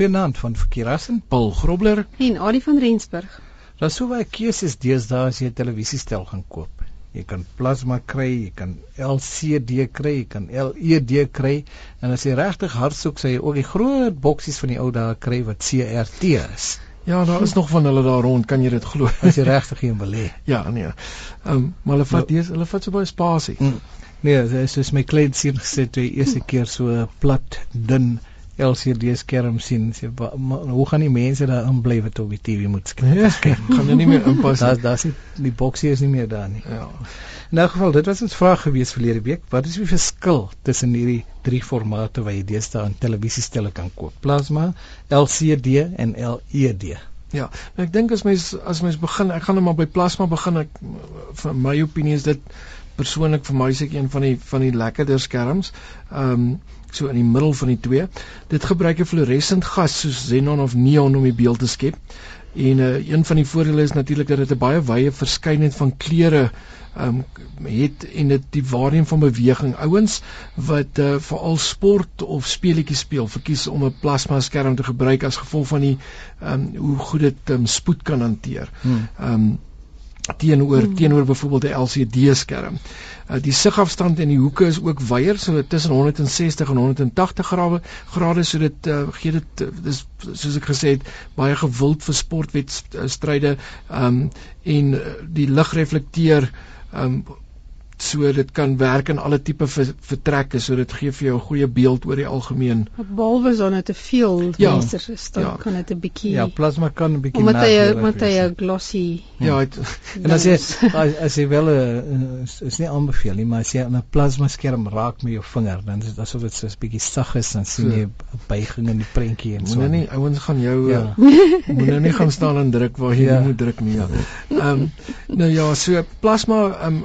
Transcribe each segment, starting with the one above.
Goeienaand van Verkeerassen, Paul Grobler en Adie van Rensburg. Daar's so baie keuses deesdae as jy 'n televisiestel gaan koop. Jy kan plasma kry, jy kan LCD kry, jy kan LED kry en as jy regtig hard soek, sal jy ook die groot boksies van die ou dae kry wat CRT is. Ja, daar is nog van hulle daar rond, kan jy dit glo? As jy regtig een wil hê. ja, nee. Ehm, um, maar hulle vat nou, hulle vat so baie spasie. Mm. Nee, dis soos my klein seun gesê toe hy eerste keer so plat, dun LCD skerm sien sê maar hoe gaan die mense daar in bly wat op die TV moet kyk ja, gaan hulle nie meer inpas daar's daar's nie die boksie is nie meer daar nie. Ja. In elk geval dit was ons vraag gewees verlede week. Wat is die verskil tussen hierdie drie formate wat jy deesdae in televisiestelle kan koop? Plasma LCD en LED Ja, ek dink as mens as mens begin, ek gaan net maar by plasma begin. Ek vir my opinie is dit persoonlik vir my seker een van die van die lekkerder skerms. Ehm um, so in die middel van die twee. Dit gebruik 'n fluoresent gas soos xenon of neon om die beeld te skep. En uh, een van die voordele is natuurlik dat dit 'n baie wye verskeidenheid van kleure ehm um, het en dit die waarneming van beweging. Ouens wat uh, veral sport of speletjies speel, verkies om 'n plasma skerm te gebruik as gevolg van die ehm um, hoe goed dit um, spoed kan hanteer. Hmm. Ehm um, teenoor hmm. teenoor byvoorbeeld 'n LCD skerm. Uh, die sigafstand en die hoeke is ook wyer, so tussen 160 en 180 grade grade so dit uh, gee dit uh, dis soos ek gesê het baie gewild vir sportwedstryde um, en uh, die lig reflekteer um, so dit kan werk in alle tipe vertrekke so dit gee vir jou 'n goeie beeld oor die algemeen. Behalwe as dit te veel ja, vensters is, dan ja. kan dit 'n bietjie Ja, plasma kan 'n bietjie Omdat hy omdat hy 'n glossy Ja, het, en as jy as, as jy wel 'n is, is nie aanbeveel nie, maar as jy 'n plasma skerm raak met jou vinger, dan is dit asof dit so 'n bietjie sag is en sien jy 'n buiging in die prentjie en so. Moenie nie ouens gaan jou ja. moenie nie gaan staan en druk waar jy ja. nie moet druk nie. Ja. Ehm um, nou ja, so plasma ehm um,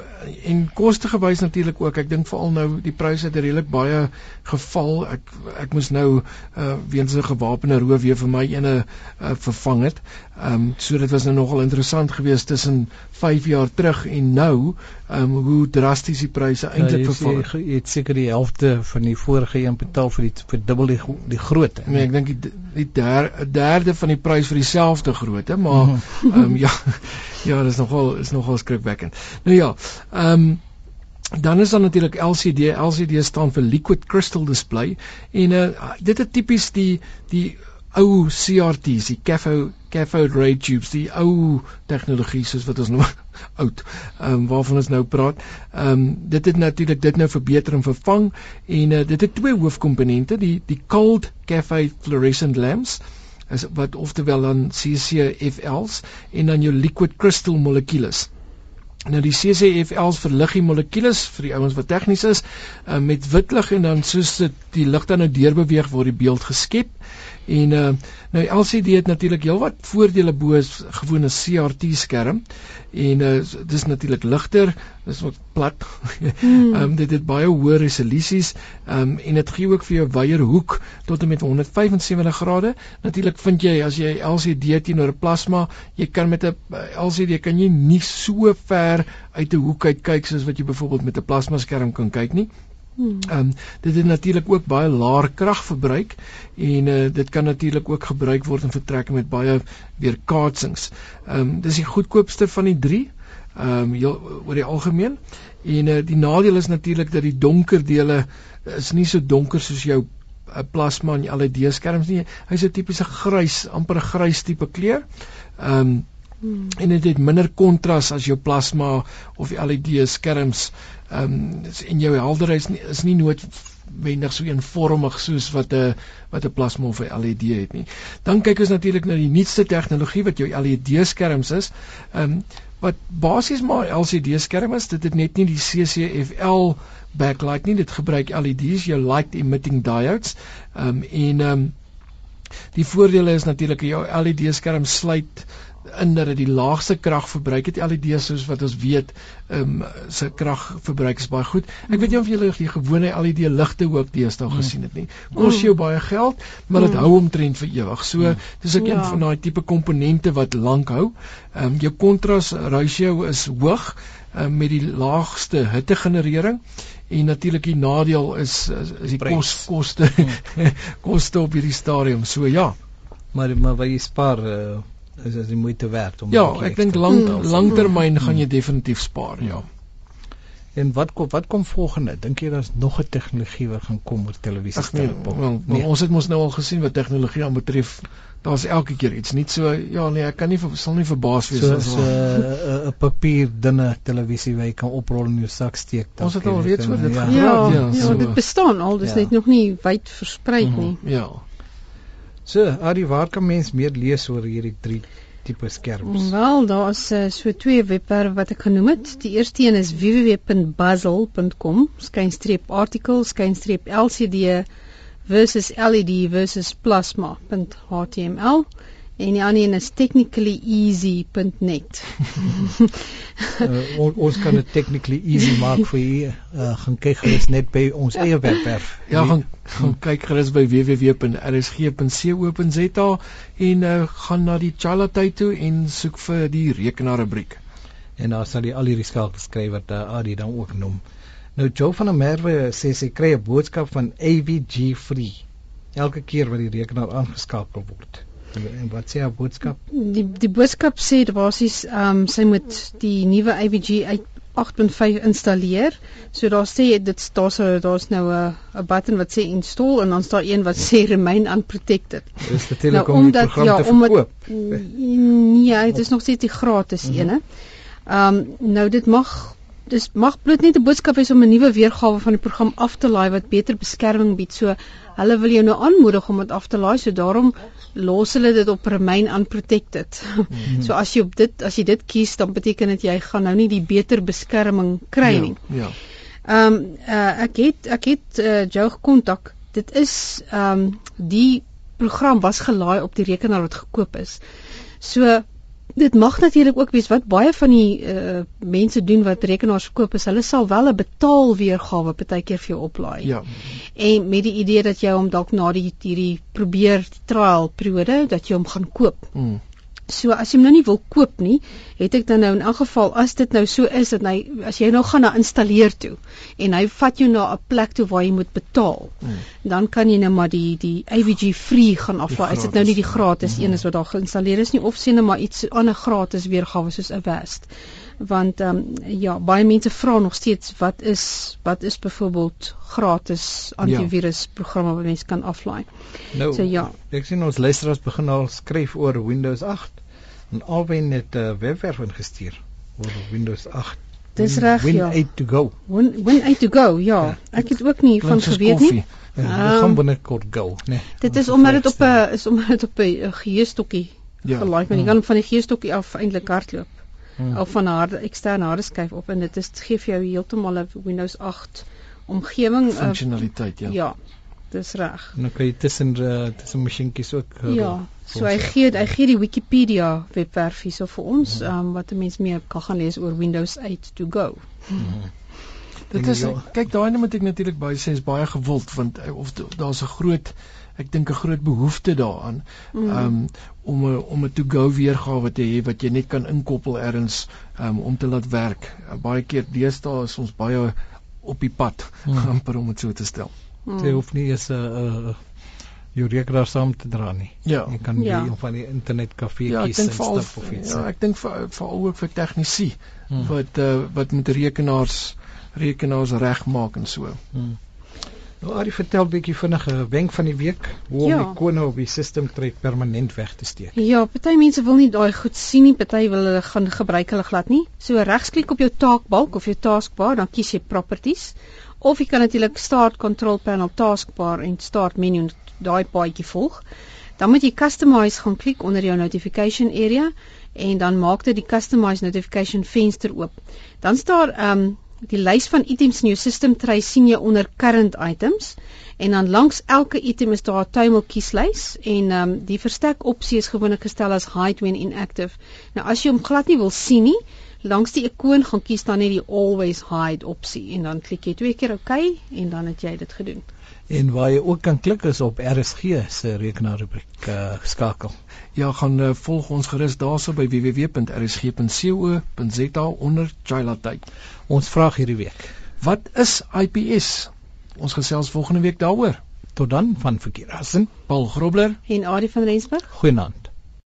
en koste gewys natuurlik ook. Ek dink veral nou die pryse het redelik baie geval. Ek ek moes nou uh weens 'n gewapende roof weer vir my ene uh, vervang het. Ehm um, so dit was nou nogal interessant geweest tussen 5 jaar terug en nou, ehm um, hoe drasties die pryse eintlik ja, verval het. Jy het seker die helfte van die vorige een betaal vir die vir dubbel die die grootte. Nee, ek dink die, die der, derde van die prys vir dieselfde grootte, maar mhm. ehm um, ja. Ja, dis nogal is nogal skrikwekkend. Nou ja, ehm um, dan is daar natuurlik LCD. LCD staan vir liquid crystal display en uh, dit is tipies die die ou CRT's, die cathode cathode ray tubes, die ou tegnologie soos wat ons nou oud, ehm um, waarvan ons nou praat. Ehm um, dit het natuurlik dit nou verbeter en vervang en uh, dit het twee hoofkomponente, die die cold cathode fluorescent lamps is wat oftewel dan CCFLs en dan jou liquid crystal molekules. Nou die CCFLs verlig die molekules vir die ouens wat tegnies is uh, met wit lig en dan soos dit die lig dan nou deurbeweeg word die beeld geskep. En uh nou LCD het natuurlik heelwat voordele bo gewone CRT skerm. En uh dis natuurlik ligter, dis wat plat. Ehm mm. um, dit het baie hoë resolusies ehm um, en dit gee ook vir jou wyeer hoek tot en met 175 grade. Natuurlik vind jy as jy LCD teenoor 'n plasma, jy kan met 'n LCD kan jy nie so ver uit 'n hoek uit kyk soos wat jy byvoorbeeld met 'n plasma skerm kan kyk nie. Hmm. Ehm um, dit het natuurlik ook baie laer kragverbruik en uh, dit kan natuurlik ook gebruik word in vertrekke met baie weerkaatsings. Ehm um, dis die goedkoopste van die 3 ehm um, oor die algemeen en uh, die nadeel is natuurlik dat die donker dele is nie so donker soos jou uh, plasma en LED skerms nie. Hy's 'n tipiese grys, amper 'n grys tipe kleur. Ehm um, Hmm. En dit het minder kontras as jou plasma of LED skerms. Ehm um, en jou helderheid is nie, is nie noodwendig so eenvormig soos wat 'n wat 'n plasma of 'n LED het nie. Dan kyk ons natuurlik na die nuutste tegnologie wat jou LED skerms is. Ehm um, wat basies maar LCD skerm is. Dit het net nie die CCFL backlight nie. Dit gebruik LEDs, jou light emitting diodes. Ehm um, en ehm um, die voordele is natuurlik jou LED skerm sluit in dat dit die laagste kragverbruik het LED's soos wat ons weet ehm um, se kragverbruik is baie goed. Ek weet nie of julle die gewone LED ligte ook deesdae mm. gesien het nie. Kos jou baie geld, maar dit mm. hou omtrent vir ewig. So mm. dis ook ja. een van daai tipe komponente wat lank hou. Ehm um, jou kontras ratio is hoog um, met die laagste hittegenerering en natuurlik die nadeel is is, is die kos koste mm. koste op hierdie stadium. So ja, Maar maar wat jy spaar uh, is is die moeite werd om Ja, ek dink lang langtermyn gaan jy definitief spaar, ja. En wat kom wat kom volgende? Dink jy daar's nog 'n tegnologie wat gaan kom oor televisie nee, well, nee. ons het mos nou al gesien wat tegnologie aanbetref. Daar's elke keer iets. Nie so ja nee, ek kan nie sal nie verbaas wees as so 'n uh, 'n papier dunne televisie wat jy kan oprol in jou sak steek. Ons het al reeds oor dit ja. gepraat. Ja, ja, ja, so. dit bestaan al, dis ja. net nog nie wyd versprei mm -hmm. nie. Ja. So, Adi, waar kan mens meer lees oor hierdie drie tipe skerms? Wel, daar is uh, so twee webwerwe wat ek genoem het. Die eerste een is www.buzzle.com, skynstreep artikel, skynstreep LCD versus LED versus plasma.html en die ander een is technicallyeasy.net. uh, on, ons kan dit technically easy maak vir u. Uh, gaan kyk gerus net by ons eie webwerf. Ja, gaan gaan kyk gerus by www.rsg.co.za en uh, gaan na die Chalatay toe en soek vir die rekenaarrubriek. En daar sal jy al hierdie wat uh, Adi dan ook noem. Nou Joe van der Merwe sê sy kry 'n boodskap van AVG free elke keer wat die rekenaar aangeskakel word. En wat sê haar boodskap? Die die boodskap sê basies ehm um, sy moet die nuwe AVG uit 8.5 installeer. So daar sê dit daar's daar's nou 'n 'n button wat sê install en dan staan een wat sê remain unprotected. Dis natuurlik nou, om die program ja, te verkoop. Nee, dit is nog steeds die gratis mm -hmm. ene. Ehm um, nou dit mag dis mag bloot net 'n boodskap wees om 'n nuwe weergawe van die program af te laai wat beter beskerming bied. So hulle wil jou nou aanmoedig om dit af te laai. So daarom los hulle dit op remain unprotected. Mm -hmm. So as jy op dit as jy dit kies, dan beteken dit jy gaan nou nie die beter beskerming kry ja, nie. Ja. Ehm um, uh, ek het ek het uh, jou gekontak. Dit is ehm um, die program was gelaai op die rekenaar wat gekoop is. So dit mag natuurlik ook wees wat baie van die uh, mense doen wat rekenaars koop is hulle sal wel 'n betaalweergawe partykeer vir jou oplaai. Ja. En met die idee dat jy hom dalk na die hierdie probeer trial periode dat jy hom gaan koop. Mm. So as jy hom nou nie wil koop nie, het ek dan nou in elk geval as dit nou so is dat hy as jy nou gaan na installeer toe en hy vat jou na 'n plek toe waar jy moet betaal, hmm. dan kan jy nou maar die die AVG free gaan aflaai. Is dit nou nie die gratis hmm. een is wat daar geïnstalleer is nie of sien nou maar iets ander gratis weergawe soos 'n Avast. Want ehm um, ja, baie mense vra nog steeds wat is wat is byvoorbeeld gratis antivirus programme wat mense kan aflaai. Nou, so ja. Ek sien ons luisteraars begin al skryf oor Windows 8 en albei net 'n uh, webwerf ingestuur oor Windows 8. Dis reg ja. Win 8 to go. Win Win 8 to go. Ja, ja. ek het ook nie van geweet nie. Ja, um, gaan binnekort go, nee. Dit is omdat dit op 'n is omdat dit op 'n geheestokkie ja. gelaai word. Jy kan van die geheestokkie af eintlik hardloop. Hmm. Of van harde eksterne harde skyf op en dit is gee vir jou heeltemal 'n Windows 8 omgewing uh, funksionaliteit ja. Ja. Dis reg. Nou kan jy tussen uh, tussen masjienkies ook uh, Ja. So hy gee hy gee die Wikipedia webwerf hierso vir ons hmm. um, wat 'n mens meer kan gaan lees oor Windows 8 to go. Hmm. Dit is kyk daai net moet ek natuurlik baie sê is baie gewild want of daar's 'n groot ek dink 'n groot behoefte daaraan mm. um, om 'n om 'n to go weergawe te hê wat jy net kan inkoppel ergens um, om te laat werk. Uh, baie keer deesdae is ons baie op die pad mm. amper om dit so te stel. Mm. Jy hoef nie eens 'n uh, uh, jou rekenaar saam te dra nie. Ja. Jy kan ja. jy van die internet kafee ja, kies en stap of iets. Ja, ek dink veral ook vir tegnisie mm. wat uh, wat met rekenaars rekenaars regmaak en so. Mm. Nou Ari vertel bietjie vinnige wenk van die week hoe ja. om die kone op die stelsel trek permanent weg te steek. Ja, party mense wil nie daai goed sien nie, party wil hulle gaan gebruik hulle glad nie. So regsklik op jou taakbalk of jou taskbar, dan kies jy properties of jy kan natuurlik start control panel taskbar en start menu daai paadjie volg. Dan moet jy customize gaan klik onder jou notification area en dan maak dit die customize notification venster oop. Dan staan ehm um, die lys van items in jou system tray sien jy onder current items en dan langs elke item is daar 'n table kieslys en ehm um, die verstek opsie is gewoonlik gestel as hide when inactive. Nou as jy hom glad nie wil sien nie, langs die ikoon gaan kies dan net die always hide opsie en dan klik jy twee keer OK en dan het jy dit gedoen. En waar jy ook kan klik is op RSG se rekenaarrubriek uh, skakel. Ja, gaan uh, volg ons gerus daarso by www.rsg.co.za onder Chailatay. Ons vraag hierdie week: Wat is IPS? Ons gesels volgende week daaroor. Tot dan van verkeer. Hasan Paul Grobler En Adie van Rensburg. Goeienaand.